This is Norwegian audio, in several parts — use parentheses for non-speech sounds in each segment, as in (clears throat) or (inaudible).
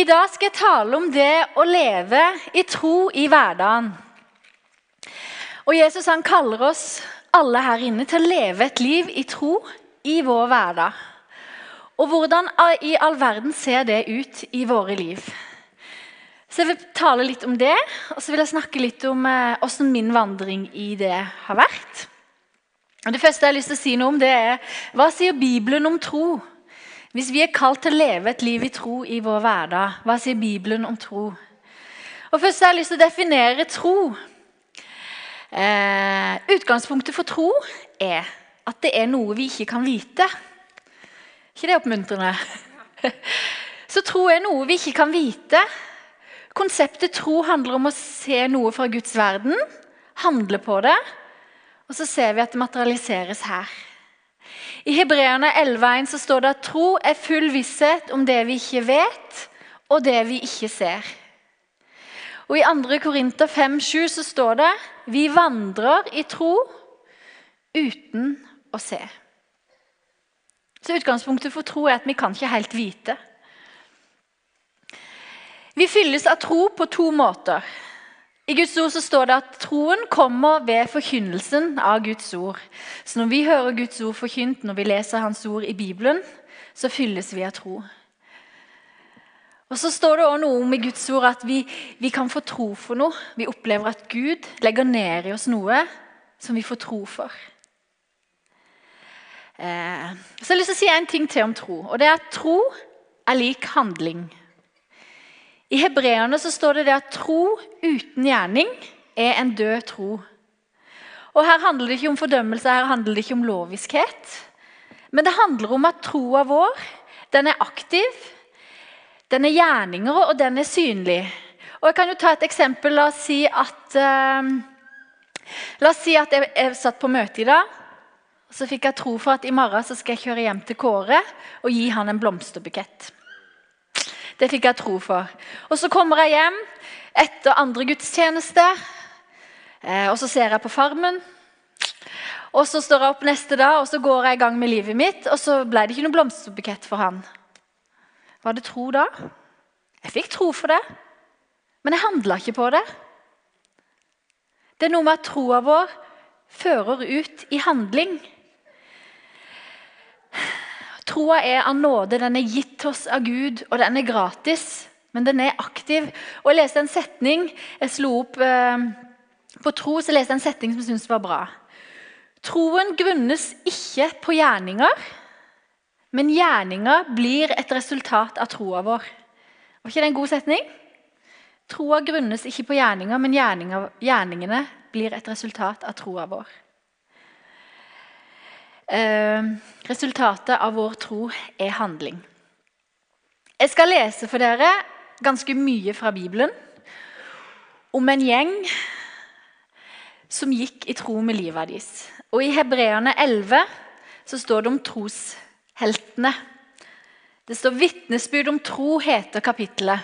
I dag skal jeg tale om det å leve i tro i hverdagen. Og Jesus han kaller oss alle her inne til å leve et liv i tro i vår hverdag. Og hvordan i all verden ser det ut i våre liv? Så Jeg vil tale litt om det, og så vil jeg snakke litt om eh, min vandring i det har vært. Og Det første jeg har lyst til å si noe om, det er hva sier Bibelen om tro? Hvis vi er kalt til å leve et liv i tro i vår hverdag, hva sier Bibelen om tro? Og Først har jeg lyst til å definere tro. Eh, utgangspunktet for tro er at det er noe vi ikke kan vite. ikke det oppmuntrende? (laughs) Så tro er noe vi ikke kan vite. Konseptet tro handler om å se noe fra Guds verden, handle på det, og så ser vi at det materialiseres her. I Hebreerne 11,1 står det at tro er full visshet om det vi ikke vet, og det vi ikke ser. Og I 2. Korinter 5,7 så står det vi vandrer i tro uten å se. Så Utgangspunktet for tro er at vi kan ikke helt vite. Vi fylles av tro på to måter. I Guds ord så står det at troen kommer ved forkynnelsen av Guds ord. Så når vi hører Guds ord forkynt, når vi leser Hans ord i Bibelen, så fylles vi av tro. Og så står det også noe om i Guds ord at vi, vi kan få tro for noe. Vi opplever at Gud legger ned i oss noe som vi får tro for. Eh, så jeg har lyst til å si en ting til om tro. og det er at Tro er lik handling. I Hebreerne så står det, det at tro uten gjerning er en død tro. Og Her handler det ikke om fordømmelse, her handler det ikke om loviskhet. Men det handler om at troa vår den er aktiv, den er gjerninger, og den er synlig. Og Jeg kan jo ta et eksempel. La oss si at, uh, la oss si at jeg, jeg satt på møte i dag. og Så fikk jeg tro for at i morgen så skal jeg kjøre hjem til Kåre og gi han en blomsterbukett. Det fikk jeg tro for. Og Så kommer jeg hjem etter andre gudstjeneste, eh, og så ser jeg på Farmen. Og Så står jeg opp neste dag og så går jeg i gang med livet mitt, og så ble det ikke noen blomsterbukett for han. Var det tro da? Jeg fikk tro for det, men jeg handla ikke på det. Det er noe med at troa vår fører ut i handling. Troa er av nåde, den er gitt oss av Gud, og den er gratis. Men den er aktiv. Og Jeg leste en setning jeg slo opp eh, på tro, så jeg leste en setning som jeg syntes var bra. Troen grunnes ikke på gjerninger, men gjerninger blir et resultat av troa vår. Var ikke det en god setning? Troa grunnes ikke på gjerninger, men gjerningene blir et resultat av troa vår. Eh, resultatet av vår tro er handling. Jeg skal lese for dere ganske mye fra Bibelen om en gjeng som gikk i tro med livet deres. Og I Hebreerne 11 så står det om trosheltene. Det står 'Vitnesbyrd om tro', heter kapittelet.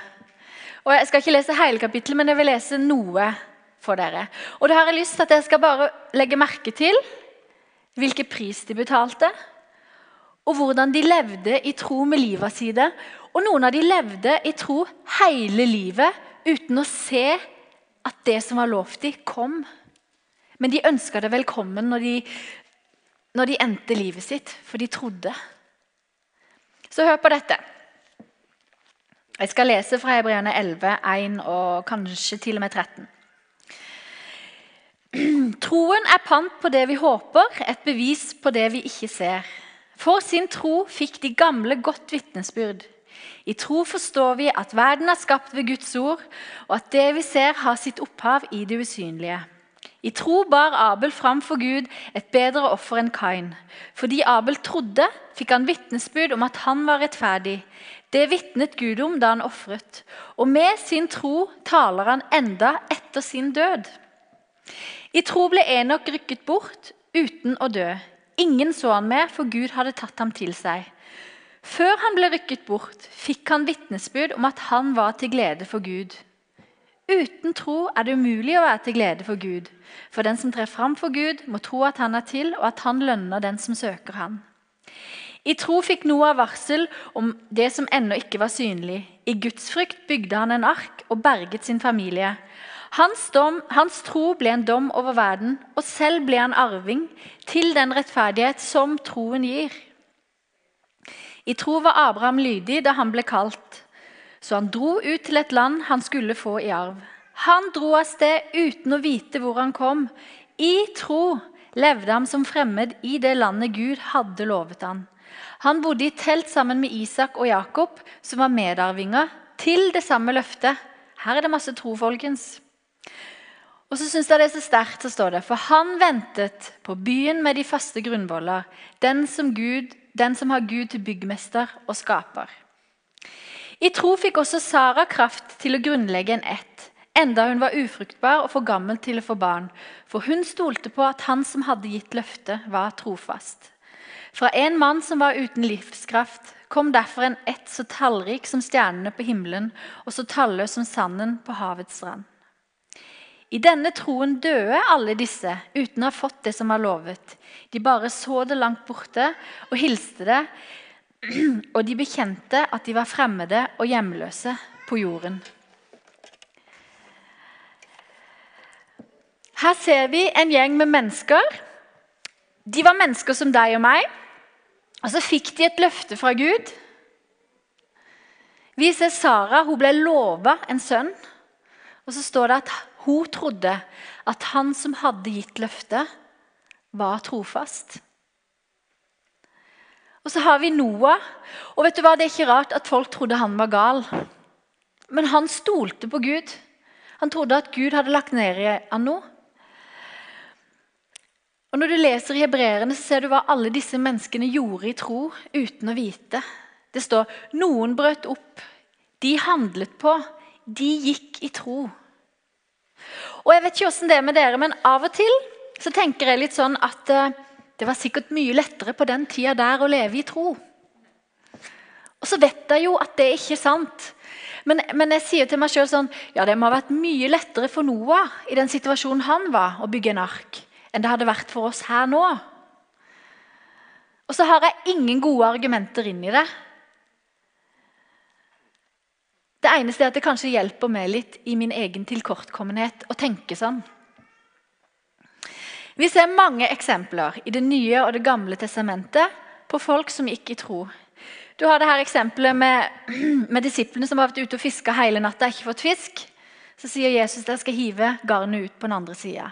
Og Jeg skal ikke lese hele kapittelet, men jeg vil lese noe for dere. Og det har jeg lyst til at dere skal bare legge merke til hvilken pris de betalte, og hvordan de levde i tro med livet sitt. Og noen av de levde i tro hele livet uten å se at det som var lovt dem, kom. Men de ønska det velkommen når de, når de endte livet sitt, for de trodde. Så hør på dette. Jeg skal lese fra Hebreane 11, 1 og kanskje til og med 13. Troen er pant på det vi håper, et bevis på det vi ikke ser. For sin tro fikk de gamle godt vitnesbyrd. I tro forstår vi at verden er skapt ved Guds ord, og at det vi ser, har sitt opphav i det usynlige. I tro bar Abel fram for Gud et bedre offer enn Kain. Fordi Abel trodde, fikk han vitnesbyrd om at han var rettferdig. Det vitnet Gud om da han ofret. Og med sin tro taler han enda etter sin død. I tro ble Enok rykket bort uten å dø. Ingen så han mer, for Gud hadde tatt ham til seg. Før han ble rykket bort, fikk han vitnesbyrd om at han var til glede for Gud. Uten tro er det umulig å være til glede for Gud. For den som trer fram for Gud, må tro at han er til, og at han lønner den som søker han. I tro fikk Noah varsel om det som ennå ikke var synlig. I gudsfrykt bygde han en ark og berget sin familie. Hans, dom, hans tro ble en dom over verden, og selv ble han arving til den rettferdighet som troen gir. I tro var Abraham lydig da han ble kalt, så han dro ut til et land han skulle få i arv. Han dro av sted uten å vite hvor han kom. I tro levde han som fremmed i det landet Gud hadde lovet han. Han bodde i telt sammen med Isak og Jakob, som var medarvinger til det samme løftet. Her er det masse tro, folkens. Og så synes jeg det er så sterkt, så står det For han ventet på byen med de faste grunnvoller, den som, Gud, den som har Gud til byggmester og skaper. I tro fikk også Sara kraft til å grunnlegge en ett, enda hun var ufruktbar og for gammel til å få barn. For hun stolte på at han som hadde gitt løftet, var trofast. Fra en mann som var uten livskraft, kom derfor en ett så tallrik som stjernene på himmelen og så talløs som sanden på havets strand. I denne troen døde alle disse uten å ha fått det som var lovet. De bare så det langt borte og hilste det, (clears throat) og de bekjente at de var fremmede og hjemløse på jorden. Her ser vi en gjeng med mennesker. De var mennesker som deg og meg. Og så fikk de et løfte fra Gud. Vi ser Sara hun ble lova en sønn. Og så står det at hun trodde at han som hadde gitt løftet, var trofast. Og så har vi Noah. Og vet du hva, Det er ikke rart at folk trodde han var gal. Men han stolte på Gud. Han trodde at Gud hadde lagt ned i han noe. Og Når du leser i hebreerne, så ser du hva alle disse menneskene gjorde i tro uten å vite. Det står noen brøt opp, de handlet på, de gikk i tro. Og Jeg vet ikke åssen det er med dere, men av og til så tenker jeg litt sånn at uh, det var sikkert mye lettere på den tida der å leve i tro. Og så vet jeg jo at det er ikke sant. Men, men jeg sier til meg sjøl sånn Ja, det må ha vært mye lettere for Noah i den situasjonen han var, å bygge en ark enn det hadde vært for oss her nå. Og så har jeg ingen gode argumenter inn i det. Det eneste er at det kanskje hjelper meg litt i min egen tilkortkommenhet å tenke sånn. Vi ser mange eksempler i Det nye og Det gamle testamentet på folk som gikk i tro. Du har det her eksempelet med, (clears throat) med disiplene som har vært ute og fiska hele natta og ikke fått fisk. Så sier Jesus at dere skal hive garnet ut på den andre sida.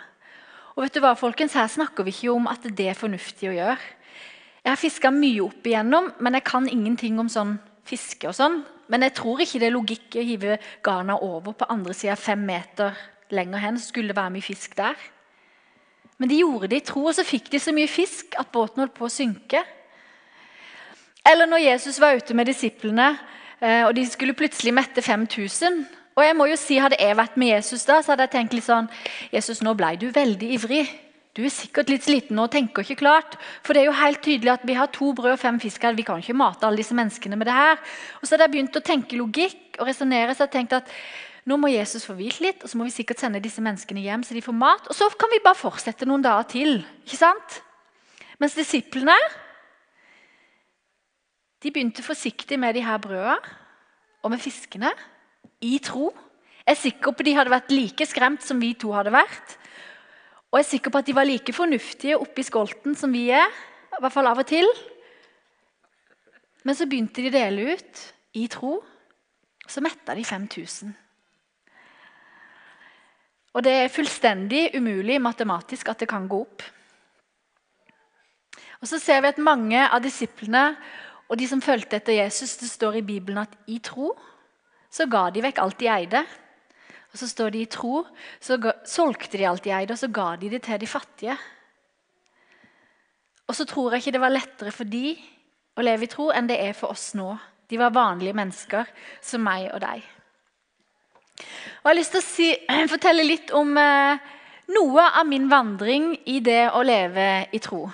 Og vet du hva, folkens, Her snakker vi ikke om at det er fornuftig å gjøre. Jeg har fiska mye opp igjennom, men jeg kan ingenting om sånn fiske. og sånn. Men jeg tror ikke det er logikk å hive garna over på andre sida fem meter lenger hen. så skulle det være mye fisk der. Men de gjorde det i tro, og så fikk de så mye fisk at båten holdt på å synke. Eller når Jesus var ute med disiplene, eh, og de skulle plutselig mette 5000 og jeg må jo si, Hadde jeg vært med Jesus, da, så hadde jeg tenkt litt sånn Jesus, nå ble du veldig ivrig. Du er sikkert litt sliten og tenker ikke klart. For det er jo helt tydelig at vi har to brød og fem fisk her. Vi kan ikke mate alle disse menneskene med det her. Og så hadde jeg begynt å tenke logikk og resonnere. Så jeg tenkte at nå må Jesus få hvilt litt, og så må vi sikkert sende disse menneskene hjem så de får mat. Og så kan vi bare fortsette noen dager til. ikke sant? Mens disiplene de begynte forsiktig med de her brødene og med fiskene i tro. Jeg er sikker på at de hadde vært like skremt som vi to hadde vært. Og jeg er sikker på at de var like fornuftige oppi skolten som vi er. I hvert fall av og til. Men så begynte de å dele ut i tro. Så metta de 5000. Og det er fullstendig umulig matematisk at det kan gå opp. Og Så ser vi at mange av disiplene og de som fulgte etter Jesus, det står i Bibelen at i tro så ga de vekk alt de eide. Og Så står det i tro, så ga, solgte de alt de eide, og så ga de det til de fattige. Og så tror jeg ikke det var lettere for de å leve i tro enn det er for oss nå. De var vanlige mennesker som meg og deg. Og Jeg har lyst til å si, (clears throat) fortelle litt om eh, noe av min vandring i det å leve i tro.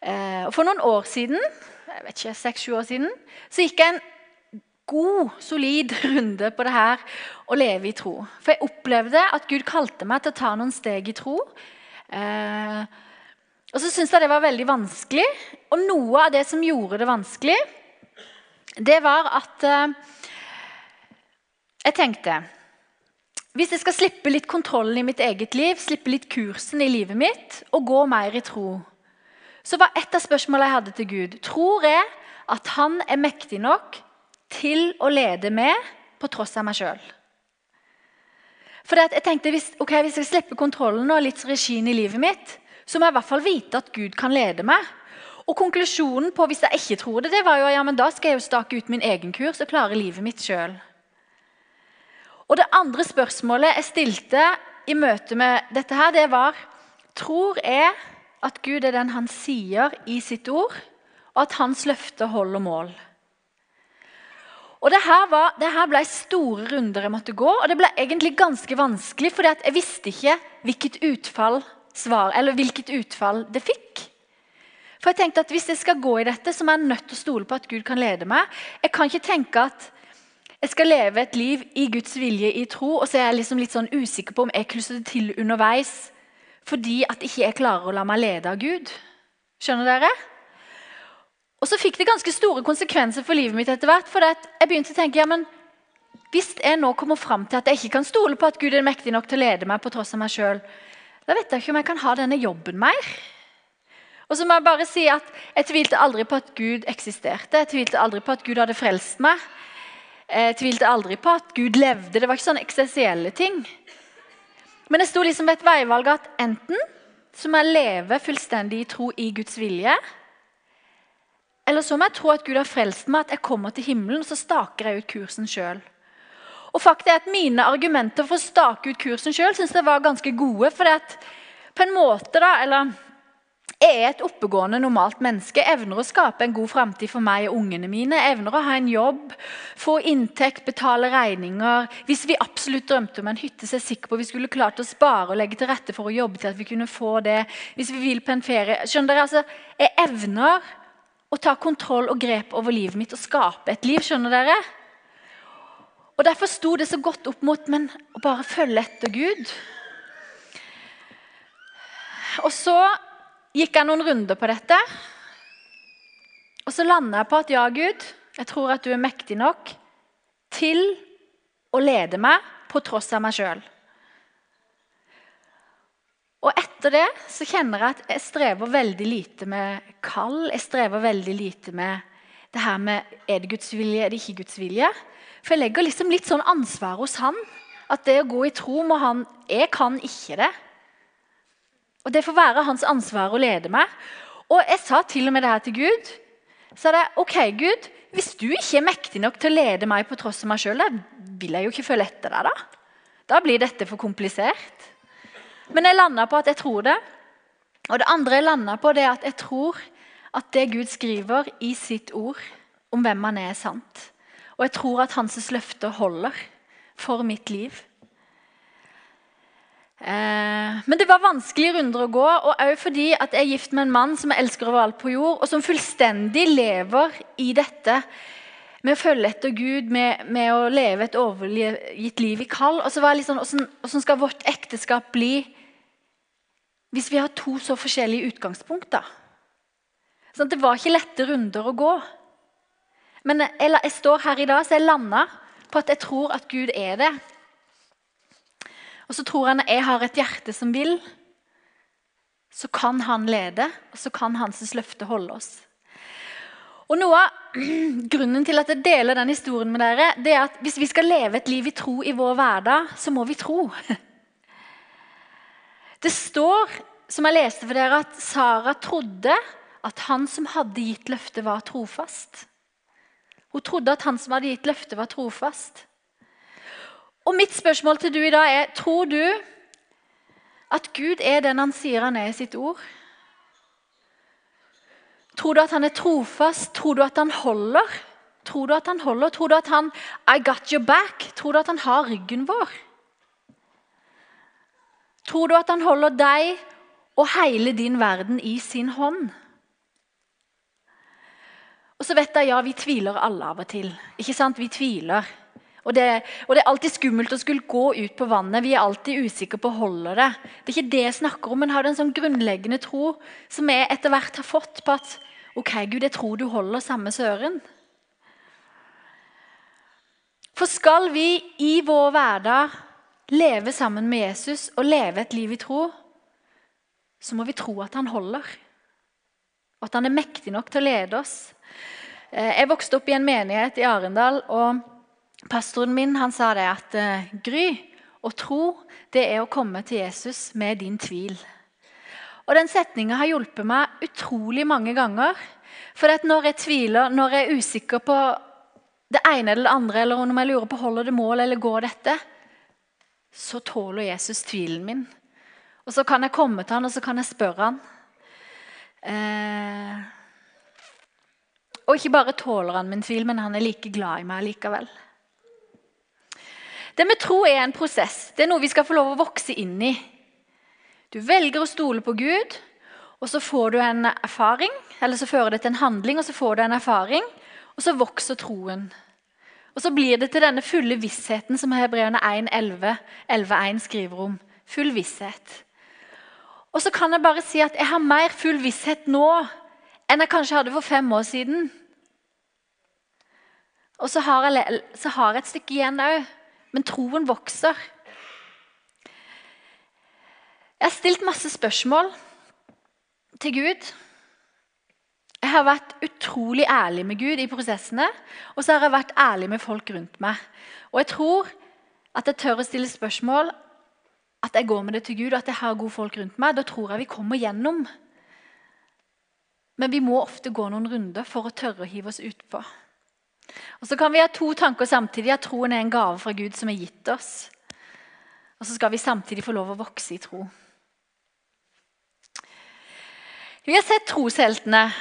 Eh, for noen år siden, jeg vet ikke, seks-sju år siden, så gikk jeg en god, solid runde på det her å leve i tro. For jeg opplevde at Gud kalte meg til å ta noen steg i tro. Eh, Og så syntes jeg det var veldig vanskelig. Og noe av det som gjorde det vanskelig, det var at eh, jeg tenkte Hvis jeg skal slippe litt kontrollen i mitt eget liv, slippe litt kursen i livet mitt og gå mer i tro, så var et av spørsmålene jeg hadde til Gud, tror jeg at han er mektig nok til å lede meg på tross av meg sjøl. Jeg tenkte, hvis, okay, hvis jeg slipper kontrollen og litt regien i livet mitt, så må jeg i hvert fall vite at Gud kan lede meg. Og konklusjonen på hvis jeg ikke tror det, det var jo ja, men da skal jeg jo stake ut min egen kurs og klare livet mitt sjøl. Og det andre spørsmålet jeg stilte i møte med dette, her, det var Tror jeg at Gud er den han sier i sitt ord, og at hans løfte holder mål? Og det her, var, det her, ble store runder jeg måtte gå, og det ble egentlig ganske vanskelig, for jeg visste ikke hvilket utfall svar, hvilket utfall det fikk. For jeg tenkte at Hvis jeg skal gå i dette, så må jeg nødt til å stole på at Gud kan lede meg. Jeg kan ikke tenke at jeg skal leve et liv i Guds vilje i tro, og så er jeg liksom litt sånn usikker på om jeg klusser det til underveis fordi at ikke jeg klarer å la meg lede av Gud. Skjønner dere? Og så fikk det ganske store konsekvenser for livet mitt etter hvert. For jeg begynte å tenke ja, men hvis jeg nå kommer fram til at jeg ikke kan stole på at Gud er mektig nok til å lede meg på tross av meg sjøl, da vet jeg ikke om jeg kan ha denne jobben mer. Og så må Jeg bare si at jeg tvilte aldri på at Gud eksisterte. Jeg tvilte aldri på at Gud hadde frelst meg. Jeg tvilte aldri på at Gud levde. Det var ikke sånne eksistensielle ting. Men jeg sto liksom ved et veivalg at enten så må jeg leve fullstendig i tro i Guds vilje, eller så må jeg tro at Gud har frelst meg, at jeg kommer til himmelen, og så staker jeg ut kursen sjøl. Og faktisk er at Mine argumenter for å stake ut kursen sjøl var ganske gode. For at på en måte da, eller jeg er et oppegående, normalt menneske. Evner å skape en god framtid for meg og ungene mine. Evner å ha en jobb, få inntekt, betale regninger. Hvis vi absolutt drømte om en hytte, så er jeg sikker på vi skulle klart å spare og legge til rette for å jobbe til at vi kunne få det. Hvis vi vil på en ferie. Skjønner dere? Altså, jeg evner å ta kontroll og grep over livet mitt og skape et liv. Skjønner dere? Og Derfor sto det så godt opp mot men å bare følge etter Gud. Og så gikk jeg noen runder på dette. Og så landa jeg på at ja, Gud, jeg tror at du er mektig nok til å lede meg på tross av meg sjøl. Og etter det så kjenner jeg at jeg strever veldig lite med kall. Jeg strever veldig lite med det her med er det Guds vilje, er det ikke Guds vilje. For jeg legger liksom litt sånn ansvar hos han. At det å gå i tro må han Jeg kan ikke det. Og det får være hans ansvar å lede meg. Og jeg sa til og med det her til Gud. sa det, ok, Gud, Hvis du ikke er mektig nok til å lede meg på tross av meg sjøl, vil jeg jo ikke følge etter deg. Da Da blir dette for komplisert. Men jeg landa på at jeg tror det. Og det andre jeg landa på, det er at jeg tror at det Gud skriver i sitt ord om hvem han er, er sant. Og jeg tror at hans løfter holder for mitt liv. Eh, men det var vanskelige runder å gå, og òg fordi at jeg er gift med en mann som jeg elsker over alt på jord, og som fullstendig lever i dette med å følge etter Gud, med, med å leve et overgitt liv i kall. Og så var jeg litt sånn, hvordan skal vårt ekteskap bli hvis vi har to så forskjellige utgangspunkter? Sånn, det var ikke lette runder å gå. Men jeg, jeg står her i dag, så jeg landa på at jeg tror at Gud er det. Og så tror han at jeg har et hjerte som vil. Så kan han lede, og så kan hans løfte holde oss. Og noe av (clears throat) Grunnen til at jeg deler den historien med dere, det er at hvis vi skal leve et liv i tro i vår hverdag, så må vi tro. (laughs) Det står, som jeg leste for dere, at Sara trodde at han som hadde gitt løftet, var trofast. Hun trodde at han som hadde gitt løftet, var trofast. Og Mitt spørsmål til du i dag er tror du at Gud er den han sier han er i sitt ord? Tror du at han er trofast? Tror du at han holder? Tror du at han holder? Tror du at han I got your back? Tror du at han har ryggen vår? Tror du at han holder deg og hele din verden i sin hånd? Og så vet jeg, ja, Vi tviler alle av og til. Ikke sant? Vi tviler. Og det, og det, er alltid skummelt å skulle gå ut på vannet. Vi er alltid usikre på holder det. Det er ikke det jeg snakker om, men har du en sånn grunnleggende tro som jeg etter hvert har fått på at ok, Gud, jeg tror du holder samme søren. For skal vi i vår hverdag leve sammen med Jesus og leve et liv i tro, så må vi tro at han holder. Og at han er mektig nok til å lede oss. Eh, jeg vokste opp i en menighet i Arendal. og Pastoren min sa det at uh, Gry, å tro det er å komme til Jesus med din tvil. Og Den setninga har hjulpet meg utrolig mange ganger. For når jeg tviler, når jeg er usikker på det ene eller det andre, eller om jeg lurer på holder det mål eller går dette, så tåler Jesus tvilen min. Og så kan jeg komme til han, og så kan jeg spørre han. Eh, og ikke bare tåler han min tvil, men han er like glad i meg likevel. Det med tro er en prosess. Det er noe vi skal få lov å vokse inn i. Du velger å stole på Gud, og så får du en erfaring. Eller så fører det til en handling, og så får du en erfaring. Og så vokser troen. Og så blir det til denne fulle vissheten som Hebreerne 1.11 skriver om. Full visshet. Og så kan jeg bare si at jeg har mer full visshet nå enn jeg kanskje hadde for fem år siden. Og så har jeg, så har jeg et stykke igjen òg. Men troen vokser. Jeg har stilt masse spørsmål til Gud. Jeg har vært utrolig ærlig med Gud i prosessene, og så har jeg vært ærlig med folk rundt meg. Og jeg tror at jeg tør å stille spørsmål, at jeg går med det til Gud, og at jeg har gode folk rundt meg. Da tror jeg vi kommer gjennom. Men vi må ofte gå noen runder for å tørre å hive oss utpå. Og Så kan vi ha to tanker samtidig. At troen er en gave fra Gud som er gitt oss. Og så skal vi samtidig få lov å vokse i tro. Vi har sett trosheltene,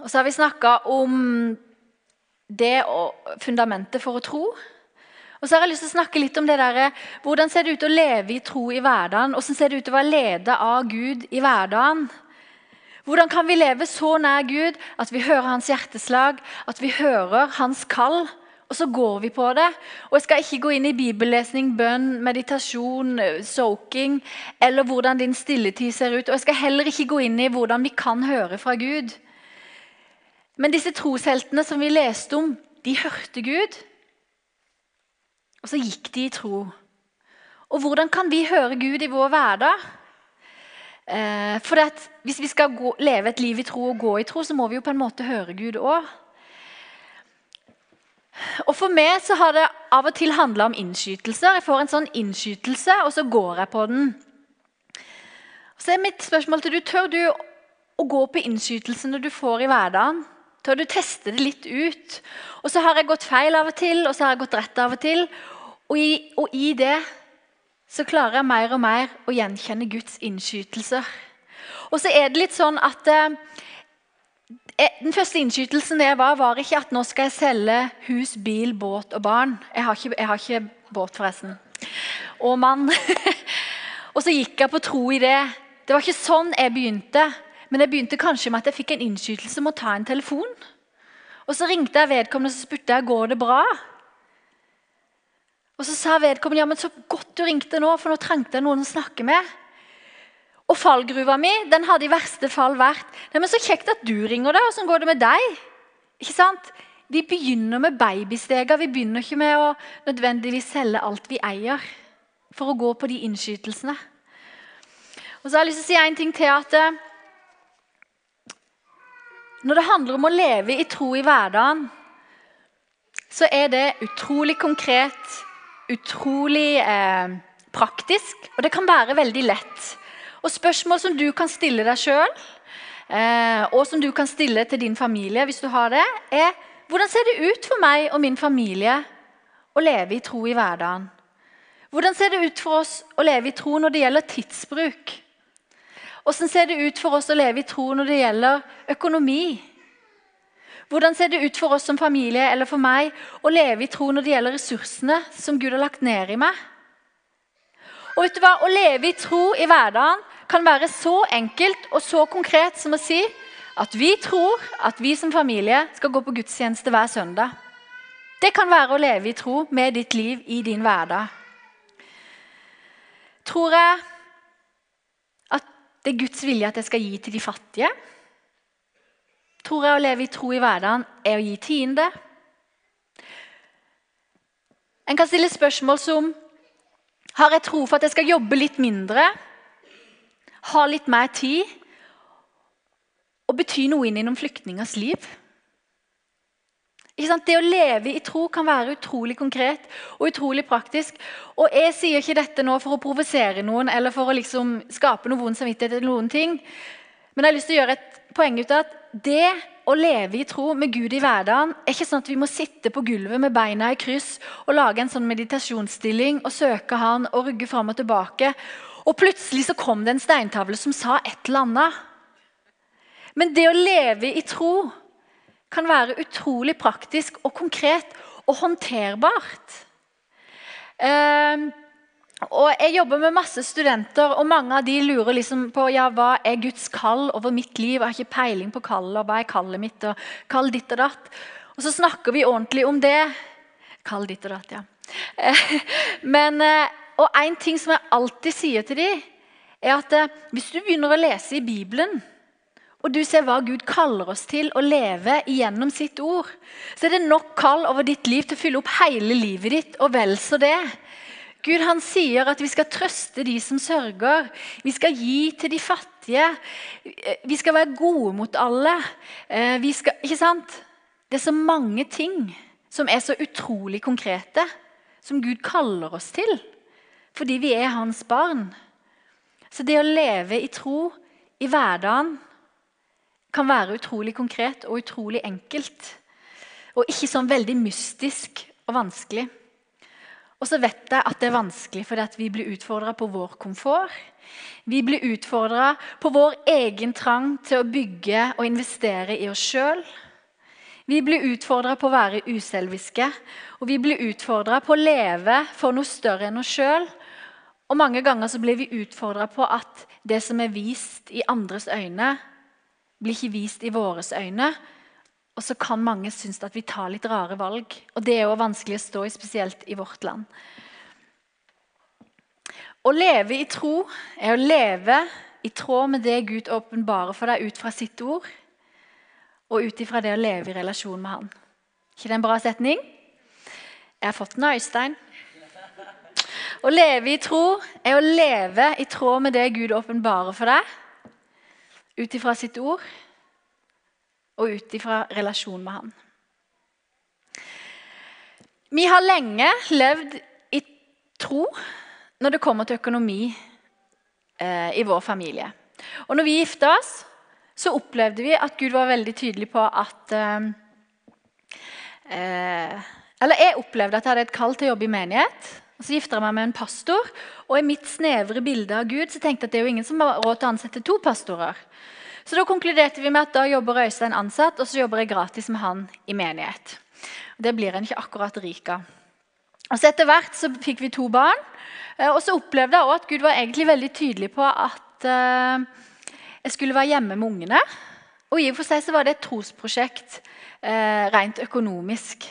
og så har vi snakka om det og fundamentet for å tro. Og så har jeg lyst til å snakke litt om det der, Hvordan ser det ut å leve i tro i hverdagen? Hvordan ser det ut å være ledet av Gud i hverdagen? Hvordan kan vi leve så nær Gud at vi hører hans hjerteslag, at vi hører hans kall, og så går vi på det? Og Jeg skal ikke gå inn i bibellesning, bønn, meditasjon, soaking eller hvordan din stilletid ser ut. Og jeg skal heller ikke gå inn i hvordan vi kan høre fra Gud. Men disse trosheltene som vi leste om, de hørte Gud. Og så gikk de i tro. Og hvordan kan vi høre Gud i vår hverdag? Eh, for Hvis vi skal gå, leve et liv i tro og gå i tro, så må vi jo på en måte høre Gud òg. Og For meg så har det av og til handla om innskytelser. Jeg får en sånn innskytelse, og så går jeg på den. Så er mitt spørsmål til du, Tør du å gå på innskytelsene du får i hverdagen? Tør du teste det litt ut? Og så har jeg gått feil av og til, og så har jeg gått rett av og til. Og i, og i det så klarer jeg mer og mer å gjenkjenne Guds innskytelser. Og så er det litt sånn at eh, eh, Den første innskytelsen jeg var, var ikke at nå skal jeg selge hus, bil, båt og barn. Jeg har ikke, jeg har ikke båt, forresten. Og mann. (laughs) og så gikk jeg på tro i det. Det var ikke sånn jeg begynte. Men jeg begynte kanskje med at jeg fikk en innskytelse om å ta en telefon. Og Så ringte jeg vedkommende og spurte jeg, går det bra. Og Så sa vedkommende ja, men så godt du ringte nå, for nå trengte jeg noen å snakke med. Og fallgruva mi den hadde i verste fall vært Nei, men så kjekt at du ringer, da. Åssen går det med deg? Ikke sant? Vi begynner med babysteger. Vi begynner ikke med å nødvendigvis selge alt vi eier, for å gå på de innskytelsene. Og så har jeg lyst til å si en ting til at eh, Når det handler om å leve i tro i hverdagen, så er det utrolig konkret utrolig eh, praktisk, og det kan være veldig lett. Og Spørsmål som du kan stille deg sjøl, eh, og som du kan stille til din familie, hvis du har det, er hvordan ser det ut for meg og min familie å leve i tro i hverdagen? Hvordan ser det ut for oss å leve i tro når det gjelder tidsbruk? Hvordan ser det ut for oss å leve i tro når det gjelder økonomi? Hvordan ser det ut for oss som familie eller for meg å leve i tro når det gjelder ressursene som Gud har lagt ned i meg? Og vet du hva? Å leve i tro i hverdagen kan være så enkelt og så konkret som å si at vi tror at vi som familie skal gå på gudstjeneste hver søndag. Det kan være å leve i tro med ditt liv i din hverdag. Tror jeg det er Guds vilje at jeg skal gi til de fattige? Tror jeg å leve i tro i hverdagen er å gi tiende? En kan stille spørsmål som har jeg tro for at jeg skal jobbe litt mindre, ha litt mer tid og bety noe inn i noen flyktningers liv? Det å leve i tro kan være utrolig konkret og utrolig praktisk. Og Jeg sier ikke dette nå for å provosere noen eller for å liksom skape noe vond samvittighet. eller noen ting. Men jeg har lyst til å gjøre et poeng ut av at det å leve i tro med Gud i hverdagen er ikke sånn at vi må sitte på gulvet med beina i kryss og lage en sånn meditasjonsstilling og søke Han og rugge fram og tilbake. Og plutselig så kom det en steintavle som sa et eller annet. Men det å leve i tro kan være utrolig praktisk og konkret og håndterbart. Uh, og Jeg jobber med masse studenter, og mange av de lurer liksom på ja, hva er Guds kall over mitt liv. Jeg har ikke peiling på kallet, og hva er kallet mitt, og kall ditt og datt. Og så snakker vi ordentlig om det. Kall ditt og datt, ja. (laughs) Men, eh, og en ting som jeg alltid sier til dem, er at eh, hvis du begynner å lese i Bibelen og du ser hva Gud kaller oss til å leve gjennom sitt ord, så er det nok kall over ditt liv til å fylle opp hele livet ditt, og vel så det. Gud han sier at vi skal trøste de som sørger. Vi skal gi til de fattige. Vi skal være gode mot alle. Eh, skal, ikke sant? Det er så mange ting som er så utrolig konkrete, som Gud kaller oss til. Fordi vi er hans barn. Så det å leve i tro i hverdagen kan være utrolig konkret og utrolig enkelt. Og ikke sånn veldig mystisk og vanskelig. Og så vet jeg at det er vanskelig fordi vi blir utfordra på vår komfort. Vi blir utfordra på vår egen trang til å bygge og investere i oss sjøl. Vi blir utfordra på å være uselviske, og vi blir utfordra på å leve for noe større enn oss sjøl. Og mange ganger så blir vi utfordra på at det som er vist i andres øyne, blir ikke vist i våre øyne. Og så kan mange synes at vi tar litt rare valg. Og det er jo vanskelig å stå i, spesielt i vårt land. Å leve i tro er å leve i tråd med det Gud åpenbarer for deg ut fra sitt ord, og ut ifra det å leve i relasjon med Han. ikke det en bra setning? Jeg har fått den av Øystein. Å leve i tro er å leve i tråd med det Gud åpenbarer for deg, ut ifra sitt ord og ut ifra relasjon med han. Vi har lenge levd i tro når det kommer til økonomi eh, i vår familie. Og når vi gifta oss, så opplevde vi at Gud var veldig tydelig på at eh, eh Eller jeg opplevde at jeg hadde et kall til å jobbe i menighet. Og Så gifta jeg meg med en pastor, og i mitt snevre bilde av Gud så tenkte jeg at det er jo ingen som har råd til å ansette to pastorer. Så da konkluderte vi med at da jobber Øystein ansatt, og så jobber jeg gratis med han i menighet. Det blir en ikke akkurat rik av. Og så Etter hvert så fikk vi to barn. Eh, og så opplevde jeg også at Gud var egentlig veldig tydelig på at uh, jeg skulle være hjemme med ungene. Og i og for seg så var det et trosprosjekt uh, rent økonomisk.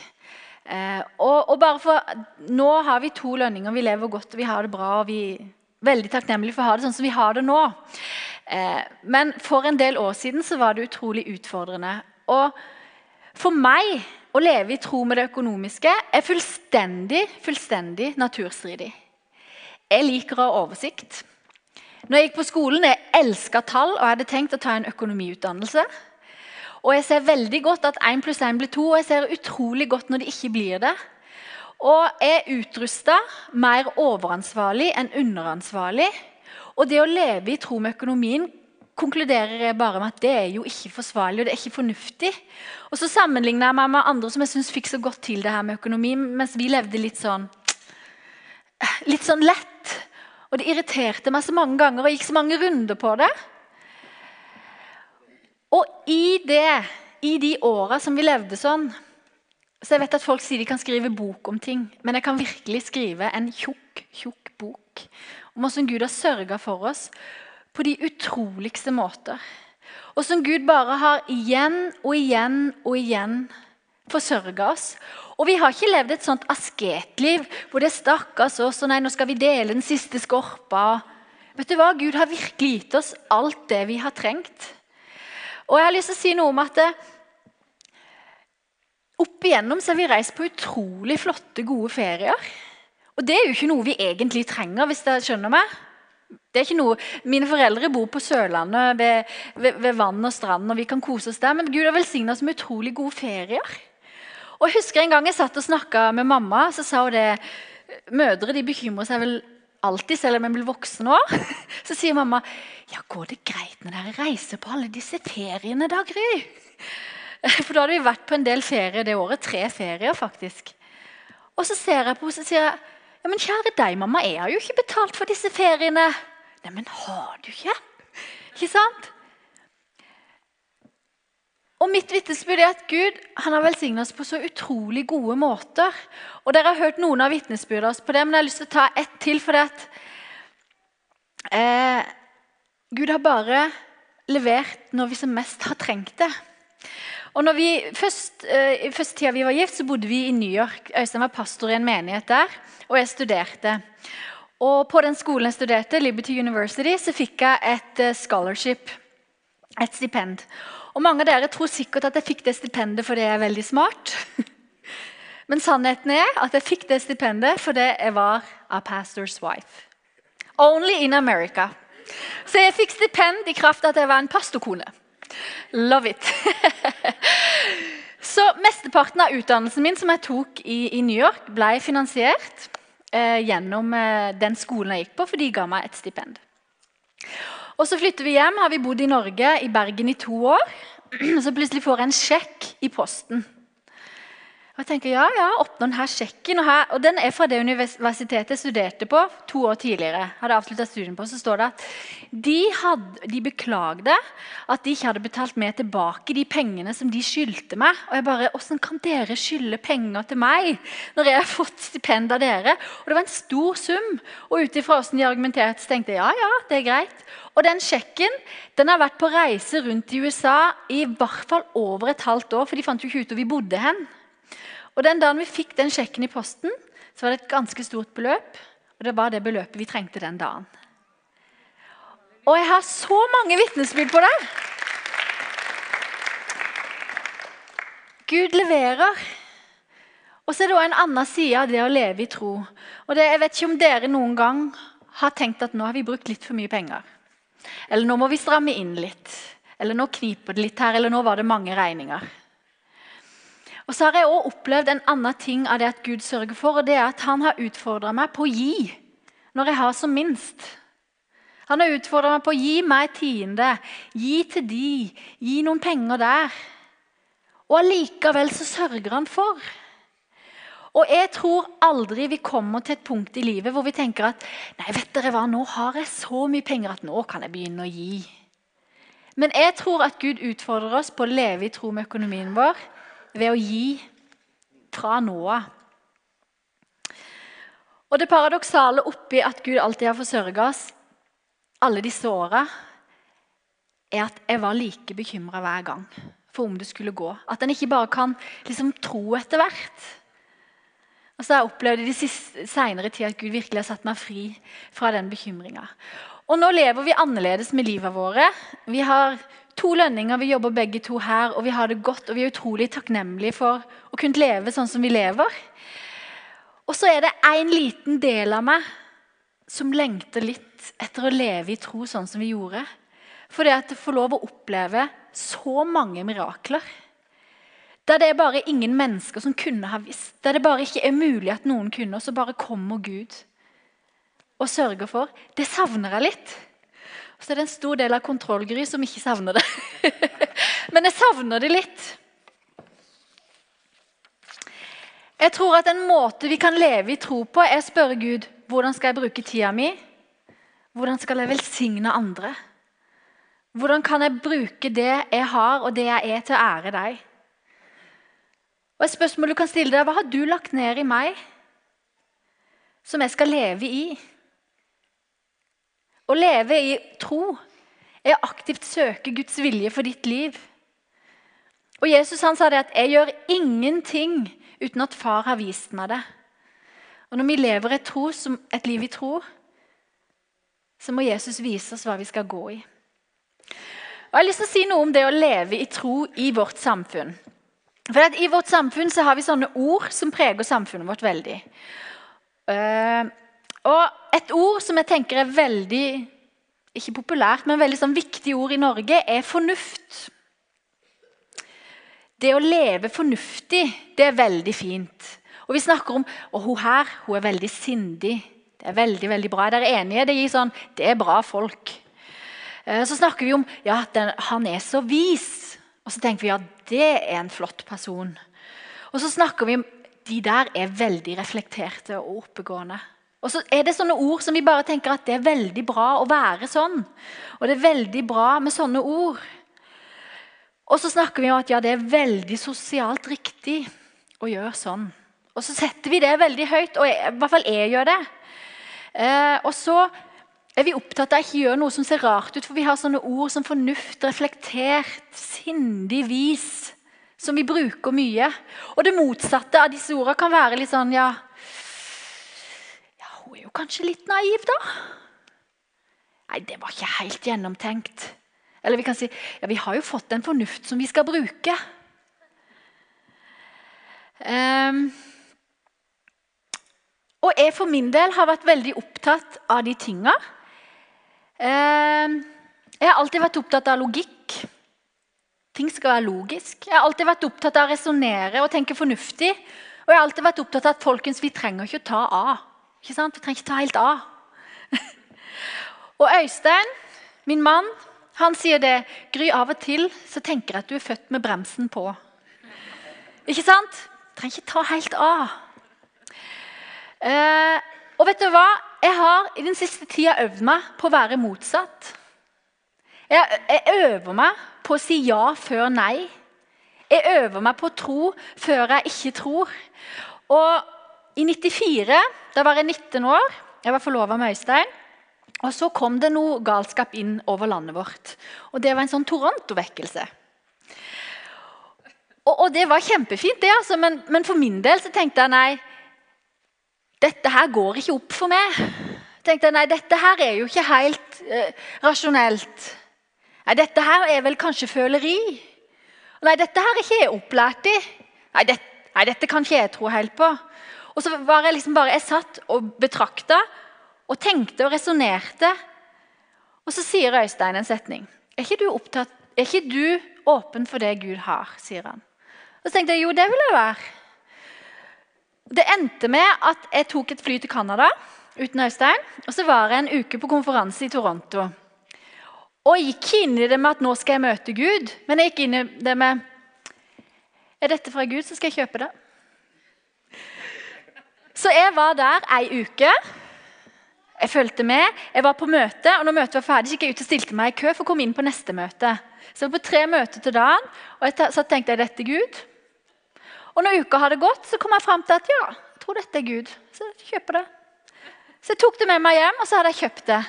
Uh, og, og, bare for, Nå har vi to lønninger, vi lever godt vi har det bra. og vi er veldig takknemlige for å ha det sånn som vi har det nå. Eh, men for en del år siden så var det utrolig utfordrende. Og for meg å leve i tro med det økonomiske er fullstendig, fullstendig naturstridig. Jeg liker å ha oversikt. Når jeg gikk på skolen, jeg elska tall og jeg hadde tenkt å ta en økonomiutdannelse. Og jeg ser veldig godt at 1 pluss 1 blir 2, og jeg ser utrolig godt når det ikke blir det. Og jeg er utrusta mer overansvarlig enn underansvarlig og det å leve i tro med økonomien konkluderer jeg bare med at det er jo ikke forsvarlig og det er ikke fornuftig. Og så sammenligner jeg meg med andre som jeg synes fikk så godt til det her med økonomi, mens vi levde litt sånn litt sånn lett. Og det irriterte meg så mange ganger og gikk så mange runder på det. Og i det, i de åra som vi levde sånn Så jeg vet at folk sier de kan skrive bok om ting, men jeg kan virkelig skrive en tjukk, tjukk bok om hvordan Gud har sørga for oss på de utroligste måter. Og som Gud bare har igjen og igjen og igjen forsørga oss. Og vi har ikke levd et sånt asketliv hvor det stakkars oss, og nei, nå skal vi dele den siste skorpa. Vet du hva? Gud har virkelig gitt oss alt det vi har trengt. Og jeg har lyst til å si noe om at det, opp igjennom så har vi reist på utrolig flotte, gode ferier. Og det er jo ikke noe vi egentlig trenger, hvis dere skjønner meg. Det er ikke noe, Mine foreldre bor på Sørlandet ved, ved, ved vann og strand, og vi kan kose oss der. Men Gud har velsigna oss med utrolig gode ferier. Og jeg husker En gang jeg satt og snakka med mamma, så sa hun det Mødre de bekymrer seg vel alltid, selv om jeg blir voksen òg, (laughs) Så sier mamma ja, går det greit når dere reiser på alle disse feriene, da, Gry? (laughs) For da hadde vi vært på en del ferier det året. Tre ferier, faktisk. Og så ser jeg på henne og sier jeg, ja, men kjære deg, mamma, jeg har jo ikke betalt for disse feriene. Nei, men har du ikke? (laughs) Ikke sant? Og Mitt vitnesbyrd er at Gud han har velsignet oss på så utrolig gode måter. Og Dere har hørt noen av vitnesbyrdene på det, men jeg har lyst til å ta ett til. for det at eh, Gud har bare levert når vi som mest har trengt det. Og når vi først, eh, første tida vi var gift, så bodde vi i New York. Øystein var pastor i en menighet der, og jeg studerte. Og På den skolen jeg studerte, Liberty University, så fikk jeg et eh, scholarship, et stipend. Og Mange av dere tror sikkert at jeg fikk det stipendet fordi jeg er veldig smart. (laughs) Men sannheten er at jeg fikk det stipendet fordi jeg var a pastor's wife. Only in America. Så jeg fikk stipend i kraft av at jeg var en pastorkone. Love it. (laughs) Så Mesteparten av utdannelsen min som jeg tok i, i New York, ble finansiert eh, gjennom eh, den skolen jeg gikk på, for de ga meg et stipend. Og Så flytter vi hjem. Har vi bodd i Norge, i Bergen, i to år. (clears throat) Så plutselig får jeg en sjekk i posten. Og jeg tenker, ja, ja, åpne denne sjekken. Og, her, og Den er fra det universitetet jeg studerte på to år tidligere. hadde studien på, Så står det at de, hadde, de beklagde at de ikke hadde betalt mer tilbake de pengene som de skyldte meg. Og jeg bare, Hvordan kan dere skylde penger til meg når jeg har fått stipend av dere? Og Det var en stor sum. Og ut ifra hvordan de argumenterte, så tenkte jeg ja, ja, det er greit. Og den sjekken den har vært på reise rundt i USA i hvert fall over et halvt år, for de fant jo ikke ut hvor vi bodde hen. Og Den dagen vi fikk den sjekken i posten, så var det et ganske stort beløp. Og det var det beløpet vi trengte den dagen. Og jeg har så mange vitnesbyrd på det. Gud leverer. Og så er det òg en annen side av det å leve i tro. Og det, Jeg vet ikke om dere noen gang har tenkt at nå har vi brukt litt for mye penger. Eller nå må vi stramme inn litt. Eller nå kniper det litt her, eller nå var det mange regninger. Og så har jeg også opplevd en annen ting av det at Gud sørger for. og det er at Han har utfordra meg på å gi når jeg har som minst. Han har utfordra meg på å gi meg tiende, gi til de, gi noen penger der. Og allikevel så sørger han for. Og jeg tror aldri vi kommer til et punkt i livet hvor vi tenker at nei, vet dere hva, nå har jeg så mye penger at nå kan jeg begynne å gi. Men jeg tror at Gud utfordrer oss på å leve i tro med økonomien vår ved å gi fra noe. Og Det paradoksale oppi at Gud alltid har forsørga oss alle disse åra, er at jeg var like bekymra hver gang for om det skulle gå. At en ikke bare kan liksom tro etter hvert. Og så har jeg opplevd i de seinere tid at Gud virkelig har satt meg fri fra den bekymringa. Og nå lever vi annerledes med livet våre. Vi har to lønninger, vi jobber begge to her, og vi har det godt. Og vi er utrolig takknemlige for å kunne leve sånn som vi lever. Og så er det en liten del av meg som lengter litt etter å leve i tro sånn som vi gjorde. For det at jeg får lov å oppleve så mange mirakler. Der det er bare ingen mennesker som kunne ha visst. Der det bare ikke er mulig at noen kunne, og så bare kommer Gud og sørger for. Det savner jeg litt. Så er det en stor del av kontrollgry som ikke savner det. (laughs) Men jeg savner det litt. Jeg tror at En måte vi kan leve i tro på, er å spørre Gud hvordan skal jeg bruke tida mi. Hvordan skal jeg velsigne andre? Hvordan kan jeg bruke det jeg har, og det jeg er, til å ære deg? Og Et spørsmål du kan stille deg, Hva har du lagt ned i meg som jeg skal leve i? Å leve i tro er å aktivt søke Guds vilje for ditt liv. Og Jesus han sa det at 'jeg gjør ingenting uten at far har vist meg det. Og når vi lever et, tro, et liv i tro, så må Jesus vise oss hva vi skal gå i. Og jeg har lyst til å si noe om det å leve i tro i vårt samfunn. For I vårt samfunn så har vi sånne ord som preger samfunnet vårt veldig. Uh, og Et ord som jeg tenker er veldig ikke populært, men veldig sånn viktig ord i Norge, er fornuft. Det å leve fornuftig, det er veldig fint. Og vi snakker om og hun her hun er veldig sindig. Det er veldig veldig bra. Er dere enige? Det, gir sånn, det er bra folk. Eh, så snakker vi om ja, den, han er så vis. Og så tenker vi ja, det er en flott person. Og så snakker vi om de der er veldig reflekterte og oppegående. Og så er det sånne ord som vi bare tenker at det er veldig bra å være sånn. Og det er veldig bra med sånne ord. Og så snakker vi om at ja, det er veldig sosialt riktig å gjøre sånn. Og så setter vi det veldig høyt, og jeg, i hvert fall jeg gjør det. Eh, og så er vi opptatt av å ikke gjøre noe som ser rart ut, for vi har sånne ord som fornuft, reflektert, sindig, vis, som vi bruker mye. Og det motsatte av disse ordene kan være litt sånn ja, ja Hun er jo kanskje litt naiv, da? Nei, det var ikke helt gjennomtenkt. Eller vi kan si ja, vi har jo fått en fornuft som vi skal bruke. Um, og jeg for min del har vært veldig opptatt av de tinga. Um, jeg har alltid vært opptatt av logikk. Ting skal være logisk. Jeg har alltid vært opptatt av å resonnere og tenke fornuftig. Og jeg har alltid vært opptatt av at folkens, vi trenger ikke å ta av. Ikke sant? Vi trenger ikke ta helt av. (laughs) og Øystein, min mann, han sier det. Gry, av og til så tenker jeg at du er født med bremsen på. Ikke sant? Trenger ikke ta helt av. Eh, og vet du hva? Jeg har i den siste tida øvd meg på å være motsatt. Jeg, jeg øver meg på å si ja før nei. Jeg øver meg på å tro før jeg ikke tror. Og i 94, da var jeg 19 år, jeg var forlova med Øystein og Så kom det noe galskap inn over landet vårt. Og Det var en sånn Toronto-vekkelse. Og, og, Det var kjempefint, det, altså, men, men, for min del så tenkte jeg nei, dette her går ikke opp for meg. tenkte jeg, nei, Dette her er jo ikke helt eh, rasjonelt. Nei, Dette her er vel kanskje føleri. Nei, dette her er ikke jeg opplært i. Nei, det, nei, dette kan ikke jeg tro helt på. Og så var jeg liksom bare, jeg satt og betrakta og tenkte og resonnerte. Og så sier Øystein en setning. Er ikke, du opptatt, er ikke du åpen for det Gud har? sier han. Og så tenkte jeg jo, det vil jeg være. Det endte med at jeg tok et fly til Canada uten Øystein. Og så var jeg en uke på konferanse i Toronto. Og jeg gikk inn i det med at nå skal jeg møte Gud. Men jeg gikk inn i det med Er dette fra Gud, så skal jeg kjøpe det. Så jeg var der ei uke. Jeg fulgte med, jeg var på møte, og når møtet var ferdig, gikk jeg ut og stilte meg i kø for å komme inn på neste møte. Så jeg var på tre møter til dagen, og så tenkte jeg dette er Gud. Og når uka hadde gått, så kom jeg fram til at ja, jeg tror dette er Gud. Så jeg kjøper det. Så jeg tok det med meg hjem, og så hadde jeg kjøpt det.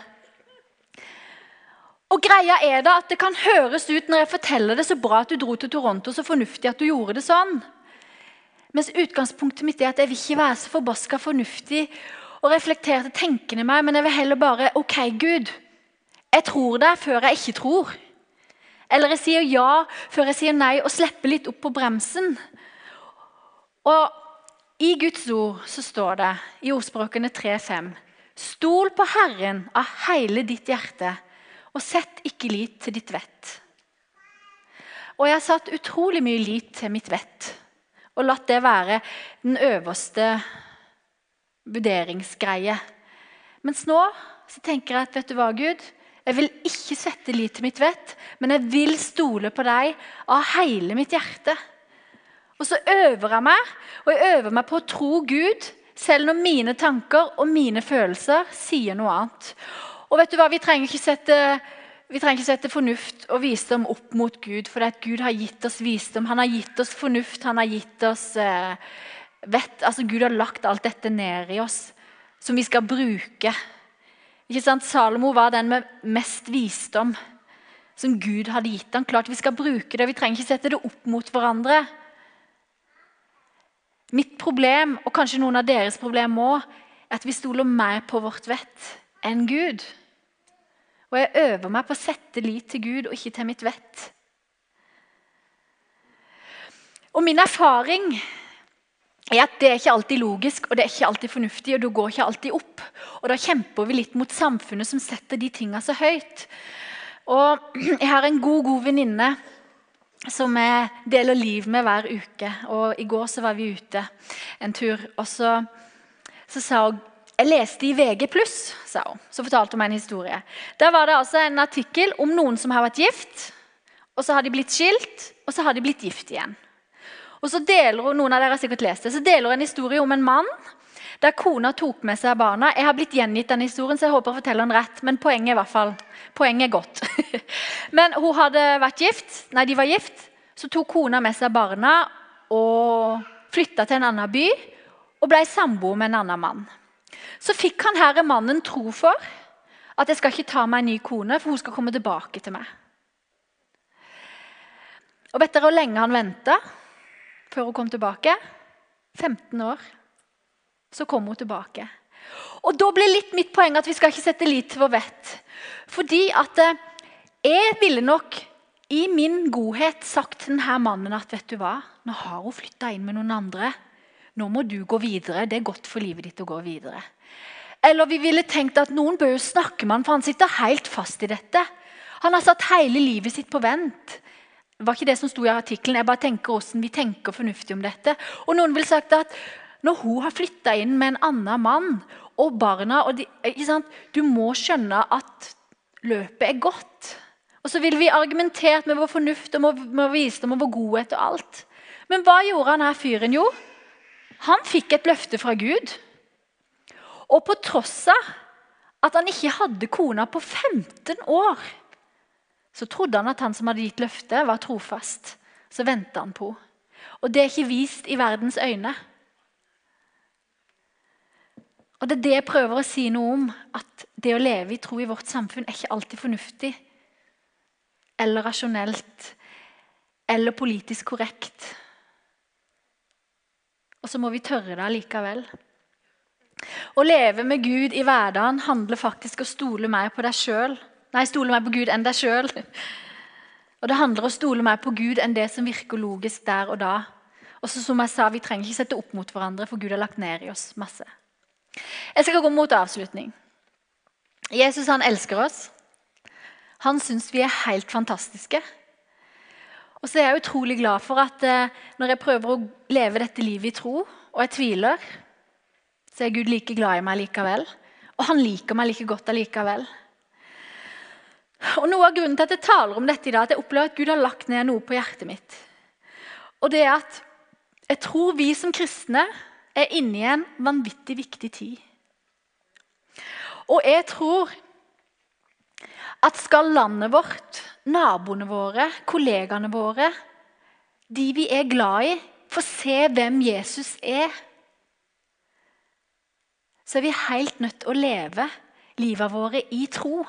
Og greia er da at Det kan høres ut når jeg forteller det så bra at du dro til Toronto, så fornuftig at du gjorde det sånn. Mens utgangspunktet mitt er at jeg vil ikke være så forbaska fornuftig og reflekterte tenkende meg, men jeg vil heller bare OK, Gud. Jeg tror deg før jeg ikke tror. Eller jeg sier ja før jeg sier nei, og slipper litt opp på bremsen. Og I Guds ord så står det i ordspråkene 3-5.: Stol på Herren av hele ditt hjerte, og sett ikke lit til ditt vett. Og jeg har satt utrolig mye lit til mitt vett, og latt det være den øverste vurderingsgreie. Mens nå så tenker jeg at vet du hva, Gud? Jeg vil ikke sette lit til mitt vett, men jeg vil stole på deg av hele mitt hjerte. Og så øver jeg meg, og jeg øver meg på å tro Gud, selv når mine tanker og mine følelser sier noe annet. Og vet du hva, Vi trenger ikke sette, trenger ikke sette fornuft og visdom opp mot Gud, for Gud har gitt oss visdom. Han har gitt oss fornuft, han har gitt oss eh, vett. altså Gud har lagt alt dette ned i oss, som vi skal bruke. Ikke sant? Salomo var den med mest visdom som Gud hadde gitt ham. Klart vi skal bruke det, vi trenger ikke sette det opp mot hverandre. Mitt problem, og kanskje noen av deres problem òg, er at vi stoler mer på vårt vett enn Gud. Og jeg øver meg på å sette lit til Gud og ikke til mitt vett. Og min erfaring er at det er ikke alltid logisk og det er ikke alltid fornuftig. og det går ikke alltid opp. Og Da kjemper vi litt mot samfunnet som setter de tingene så høyt. Og (clears throat) Jeg har en god god venninne som jeg deler liv med hver uke. Og I går så var vi ute en tur. og så, så sa hun jeg leste i VG+, sa hun. Så fortalte meg en historie. Der var det altså en artikkel om noen som har vært gift. og Så har de blitt skilt, og så har de blitt gift igjen. Og så deler hun noen av dere har sikkert lest det, så deler hun en historie om en mann der kona tok med seg barna. Jeg har blitt gjengitt den historien, så jeg håper jeg forteller den rett. Men poenget er i hvert fall, poenget er godt. (laughs) men hun hadde vært gift, nei, de var gift. Så tok kona med seg barna og flytta til en annen by og ble samboer med en annen mann. Så fikk han herre mannen tro for at jeg skal ikke ta meg en ny kone, for hun skal komme tilbake til meg. Og Vet dere hvor lenge han venta? før hun kom tilbake. 15 år. Så kom hun tilbake. Og Da blir litt mitt poeng at vi skal ikke sette lit til vår vett. Fordi at eh, jeg ville nok i min godhet sagt til denne mannen at vet du hva, nå har hun flytta inn med noen andre. Nå må du gå videre. Det er godt for livet ditt å gå videre. Eller vi ville tenkt at noen bør jo snakke med han, for han sitter helt fast i dette. Han har satt hele livet sitt på vent. Det var ikke det som sto i artikkelen. Jeg bare tenker hvordan vi tenker fornuftig om dette. Og Noen ville sagt at når hun har flytta inn med en annen mann og barna og de, Du må skjønne at løpet er godt. Og så vil vi argumentert med vår fornuft og med visdom og vår godhet og alt. Men hva gjorde han her fyren? Jo, han fikk et løfte fra Gud. Og på tross av at han ikke hadde kona på 15 år så trodde han at han som hadde gitt løftet, var trofast. Så venta han på Og det er ikke vist i verdens øyne. Og Det er det jeg prøver å si noe om. At det å leve i tro i vårt samfunn er ikke alltid fornuftig. Eller rasjonelt. Eller politisk korrekt. Og så må vi tørre det allikevel. Å leve med Gud i hverdagen handler faktisk om å stole mer på deg sjøl Nei, stole mer på Gud enn deg sjøl. (laughs) Og det handler om å stole mer på Gud enn det som virker logisk der og da. Og som jeg sa, Vi trenger ikke sette opp mot hverandre, for Gud har lagt ned i oss masse. Jeg skal gå mot avslutning. Jesus han elsker oss. Han syns vi er helt fantastiske. Og så er jeg utrolig glad for at eh, når jeg prøver å leve dette livet i tro, og jeg tviler, så er Gud like glad i meg likevel. Og han liker meg like godt allikevel. Og Noe av grunnen til at jeg taler om dette i dag, at jeg opplever at Gud har lagt ned noe på hjertet mitt. Og det er at jeg tror vi som kristne er inne i en vanvittig viktig tid. Og jeg tror at skal landet vårt, naboene våre, kollegaene våre, de vi er glad i, få se hvem Jesus er, så er vi helt nødt til å leve livet våre i tro.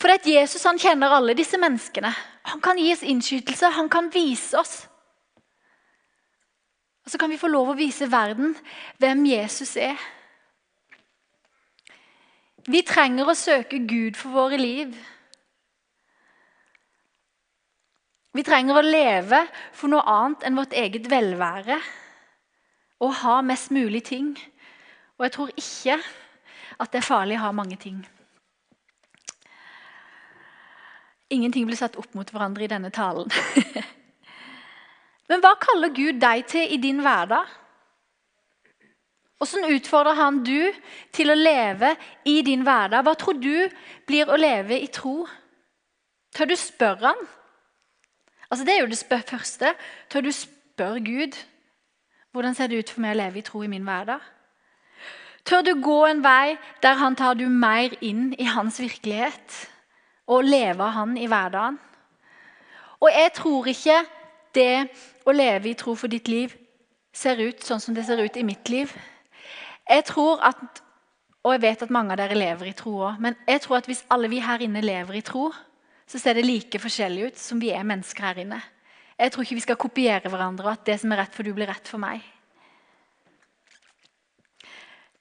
For at Jesus han kjenner alle disse menneskene. Han kan gi oss innskytelse, han kan vise oss. Og så kan vi få lov å vise verden hvem Jesus er. Vi trenger å søke Gud for våre liv. Vi trenger å leve for noe annet enn vårt eget velvære. Og ha mest mulig ting. Og jeg tror ikke at det er farlig å ha mange ting. Ingenting blir satt opp mot hverandre i denne talen. (laughs) Men hva kaller Gud deg til i din hverdag? Hvordan utfordrer han du til å leve i din hverdag? Hva tror du blir å leve i tro? Tør du spørre han? Altså Det er jo det første. Tør du spørre Gud hvordan ser det ut for meg å leve i tro i min hverdag? Tør du gå en vei der han tar du mer inn i hans virkelighet? og leve Han i hverdagen. Og jeg tror ikke det å leve i tro for ditt liv ser ut sånn som det ser ut i mitt liv. Jeg tror at, Og jeg vet at mange av dere lever i tro òg. Men jeg tror at hvis alle vi her inne lever i tro, så ser det like forskjellig ut som vi er mennesker her inne. Jeg tror ikke vi skal kopiere hverandre, og at det som er rett for du, blir rett for meg.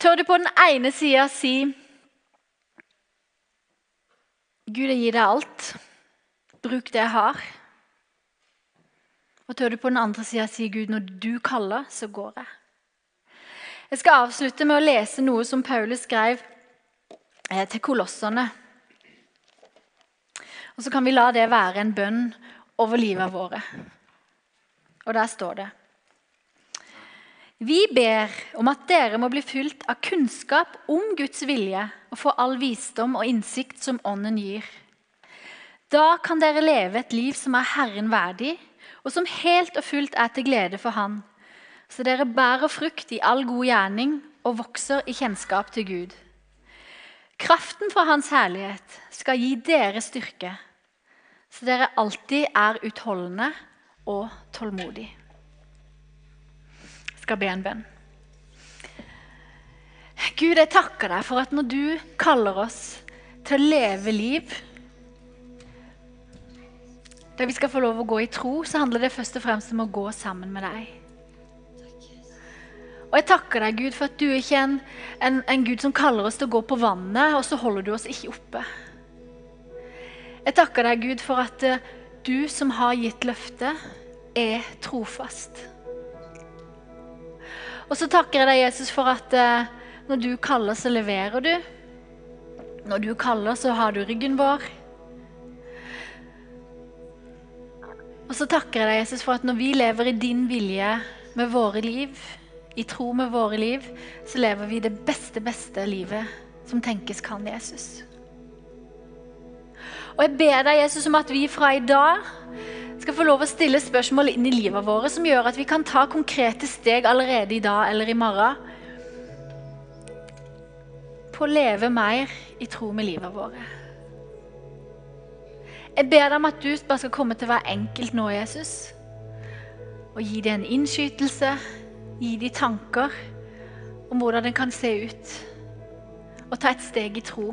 Tør du på den ene sida si Gud, jeg gir deg alt. Bruk det jeg har. Og tør du på den andre sida si Gud, når du kaller, så går jeg. Jeg skal avslutte med å lese noe som Paulus skrev eh, til kolosserne. Og så kan vi la det være en bønn over livet våre. Og der står det Vi ber om at dere må bli fylt av kunnskap om Guds vilje og få all visdom og innsikt som Ånden gir. Da kan dere leve et liv som er Herren verdig, og som helt og fullt er til glede for Han, så dere bærer frukt i all god gjerning og vokser i kjennskap til Gud. Kraften fra Hans herlighet skal gi dere styrke så dere alltid er utholdende og tålmodige. Jeg skal be en bønn. Gud, jeg takker deg for at når du kaller oss til å leve liv der vi skal få lov å gå i tro, så handler det først og fremst om å gå sammen med deg. Og Jeg takker deg, Gud, for at du ikke er en, en, en Gud som kaller oss til å gå på vannet, og så holder du oss ikke oppe. Jeg takker deg, Gud, for at eh, du som har gitt løftet, er trofast. Og så takker jeg deg, Jesus, for at eh, når du kaller, så leverer du. Når du kaller, så har du ryggen vår. Og så takker jeg deg, Jesus, for at når vi lever i din vilje med våre liv, i tro med våre liv, så lever vi det beste, beste livet som tenkes kan, Jesus. Og jeg ber deg, Jesus, om at vi fra i dag skal få lov å stille spørsmål inn i livet vårt som gjør at vi kan ta konkrete steg allerede i dag eller i morgen på å leve mer i tro med livet vårt. Jeg ber deg om at du bare skal komme til hver enkelt nå, Jesus. Og gi dem en innskytelse, gi dem tanker om hvordan den kan se ut. Og ta et steg i tro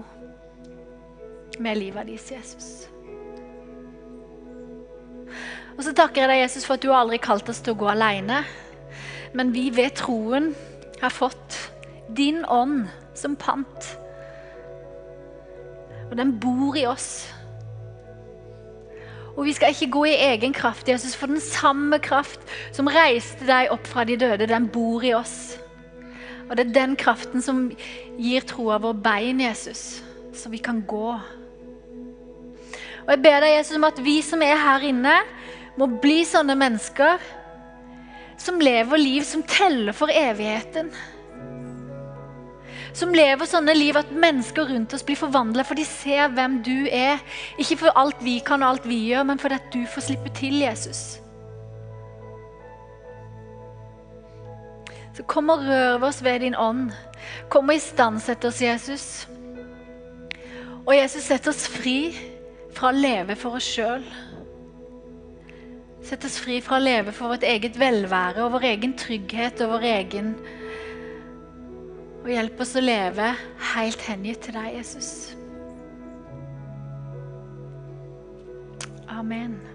med livet ditt, Jesus. Og så takker jeg deg, Jesus, for at du har aldri kalt oss til å gå alene. Men vi ved troen har fått din ånd som pant. Og den bor i oss. Og vi skal ikke gå i egen kraft, Jesus, for den samme kraft som reiste deg opp fra de døde, den bor i oss. Og det er den kraften som gir troa vår bein, Jesus, så vi kan gå og Jeg ber deg, Jesus, om at vi som er her inne, må bli sånne mennesker som lever liv som teller for evigheten. Som lever sånne liv at mennesker rundt oss blir forvandla, for de ser hvem du er. Ikke for alt vi kan og alt vi gjør, men fordi at du får slippe til, Jesus. Så kom og rør oss ved din ånd. Kom og istandsett oss, Jesus. Og Jesus, sett oss fri fra å leve for oss sjøl. Sett oss fri fra å leve for vårt eget velvære og vår egen trygghet og vår egen Og hjelp oss å leve helt hengitt til deg, Jesus. Amen.